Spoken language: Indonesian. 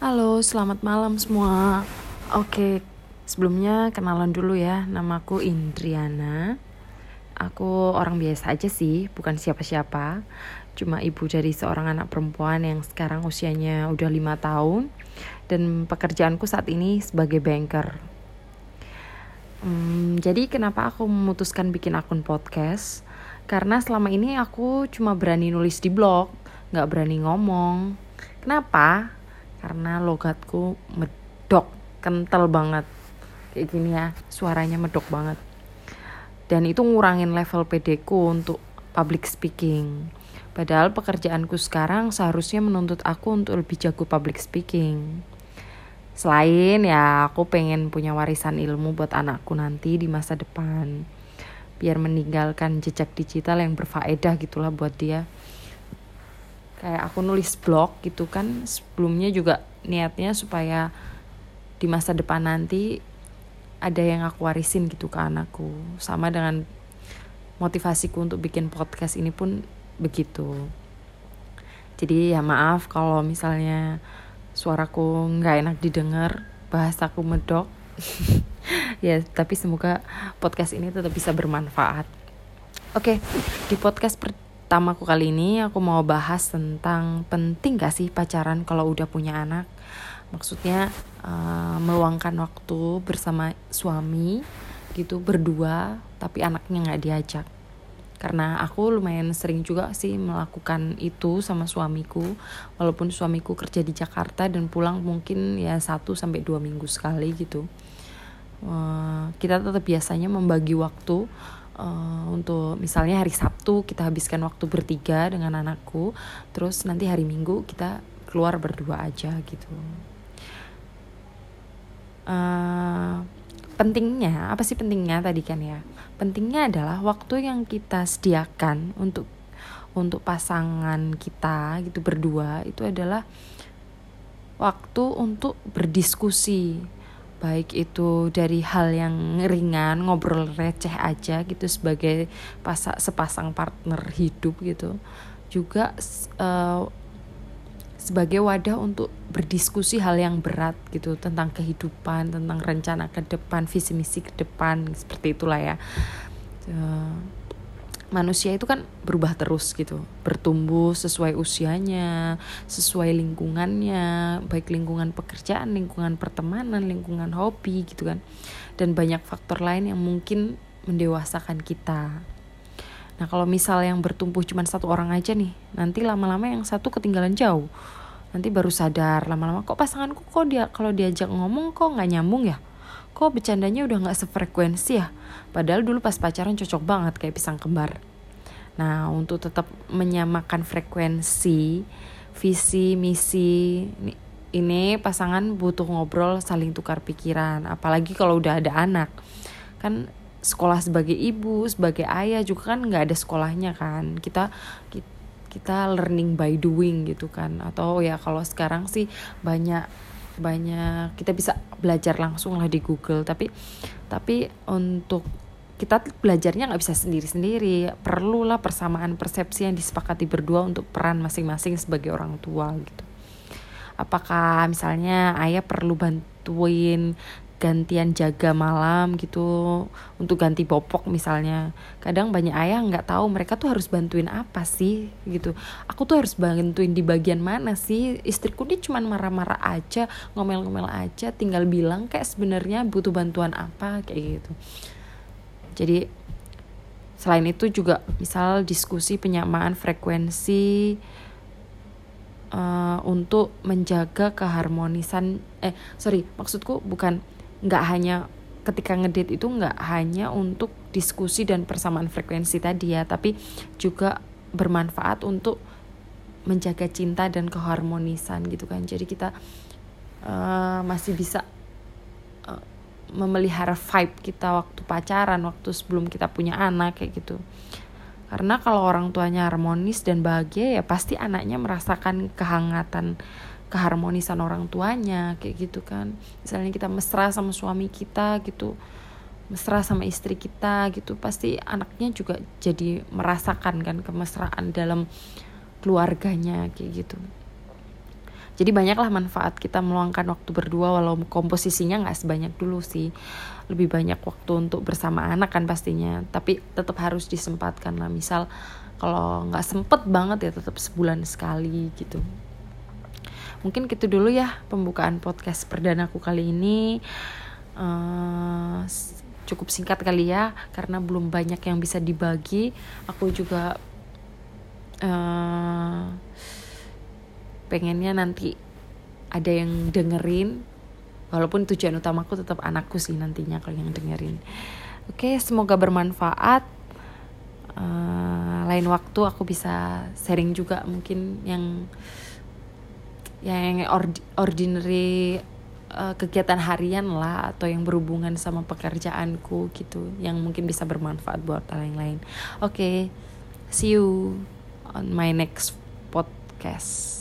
Halo, selamat malam semua. Oke, sebelumnya kenalan dulu ya. Namaku Indriana. Aku orang biasa aja sih, bukan siapa-siapa. Cuma ibu dari seorang anak perempuan yang sekarang usianya udah lima tahun. Dan pekerjaanku saat ini sebagai banker. Hmm, jadi kenapa aku memutuskan bikin akun podcast? Karena selama ini aku cuma berani nulis di blog, nggak berani ngomong. Kenapa? Karena logatku medok kental banget. Kayak gini ya suaranya medok banget. Dan itu ngurangin level PD ku untuk public speaking. Padahal pekerjaanku sekarang seharusnya menuntut aku untuk lebih jago public speaking. Selain ya aku pengen punya warisan ilmu buat anakku nanti di masa depan. Biar meninggalkan jejak digital yang berfaedah gitulah buat dia kayak aku nulis blog gitu kan sebelumnya juga niatnya supaya di masa depan nanti ada yang aku warisin gitu ke anakku. Sama dengan motivasiku untuk bikin podcast ini pun begitu. Jadi ya maaf kalau misalnya suaraku nggak enak didengar bahasaku medok. Ya tapi semoga podcast ini tetap bisa bermanfaat. Oke di podcast per pertamaku kali ini aku mau bahas tentang penting gak sih pacaran kalau udah punya anak? Maksudnya uh, meluangkan waktu bersama suami gitu berdua tapi anaknya nggak diajak. Karena aku lumayan sering juga sih melakukan itu sama suamiku. Walaupun suamiku kerja di Jakarta dan pulang mungkin ya satu sampai dua minggu sekali gitu. Uh, kita tetap biasanya membagi waktu uh, untuk misalnya hari Sabtu kita habiskan waktu bertiga dengan anakku terus nanti hari Minggu kita keluar berdua aja gitu. Uh, pentingnya apa sih pentingnya tadi kan ya? Pentingnya adalah waktu yang kita sediakan untuk untuk pasangan kita gitu berdua itu adalah waktu untuk berdiskusi baik itu dari hal yang ringan ngobrol receh aja gitu sebagai pasa, sepasang partner hidup gitu. Juga uh, sebagai wadah untuk berdiskusi hal yang berat gitu tentang kehidupan tentang rencana ke depan visi misi ke depan seperti itulah ya. Uh, manusia itu kan berubah terus gitu. Bertumbuh sesuai usianya sesuai lingkungannya baik lingkungan pekerjaan lingkungan pertemanan lingkungan hobi gitu kan. Dan banyak faktor lain yang mungkin mendewasakan kita. Nah kalau misal yang bertumbuh cuma satu orang aja nih nanti lama-lama yang satu ketinggalan jauh. Nanti baru sadar lama-lama kok pasanganku kok dia kalau diajak ngomong kok nggak nyambung ya kok bercandanya udah nggak sefrekuensi ya? Padahal dulu pas pacaran cocok banget kayak pisang kembar. Nah untuk tetap menyamakan frekuensi visi misi ini pasangan butuh ngobrol saling tukar pikiran. Apalagi kalau udah ada anak. Kan sekolah sebagai ibu sebagai ayah juga kan nggak ada sekolahnya kan. Kita kita learning by doing gitu kan. Atau ya kalau sekarang sih banyak banyak. Kita bisa belajar langsung lah di Google. Tapi tapi untuk kita belajarnya nggak bisa sendiri-sendiri. Perlulah persamaan persepsi yang disepakati berdua untuk peran masing-masing sebagai orang tua gitu. Apakah misalnya ayah perlu bantuin gantian jaga malam gitu untuk ganti popok misalnya. Kadang banyak ayah nggak tahu mereka tuh harus bantuin apa sih gitu. Aku tuh harus bantuin di bagian mana sih? Istriku dia cuman marah-marah aja ngomel-ngomel aja tinggal bilang kayak sebenarnya butuh bantuan apa kayak gitu. Jadi selain itu juga misal diskusi penyamaan frekuensi uh, untuk menjaga keharmonisan eh sorry maksudku bukan nggak hanya ketika ngedit itu nggak hanya untuk diskusi dan persamaan frekuensi tadi ya tapi juga bermanfaat untuk menjaga cinta dan keharmonisan gitu kan. Jadi kita uh, masih bisa uh, memelihara vibe kita waktu pacaran waktu sebelum kita punya anak kayak gitu. Karena kalau orang tuanya harmonis dan bahagia ya pasti anaknya merasakan kehangatan keharmonisan orang tuanya kayak gitu kan. Misalnya kita mesra sama suami kita gitu mesra sama istri kita gitu pasti anaknya juga jadi merasakan kan kemesraan dalam keluarganya kayak gitu. Jadi banyaklah manfaat kita meluangkan waktu berdua walau komposisinya nggak sebanyak dulu sih. Lebih banyak waktu untuk bersama anak kan pastinya tapi tetap harus disempatkan lah. Misal kalau nggak sempet banget ya tetap sebulan sekali gitu mungkin gitu dulu ya pembukaan podcast perdanaku kali ini. Uh, cukup singkat kali ya karena belum banyak yang bisa dibagi. Aku juga uh, pengennya nanti ada yang dengerin. Walaupun tujuan utamaku tetap anakku sih nantinya kalau yang dengerin. Oke semoga bermanfaat. Uh, lain waktu aku bisa sharing juga mungkin yang yang ordinary uh, kegiatan harian lah atau yang berhubungan sama pekerjaanku gitu yang mungkin bisa bermanfaat buat orang lain. Oke, okay, see you on my next podcast.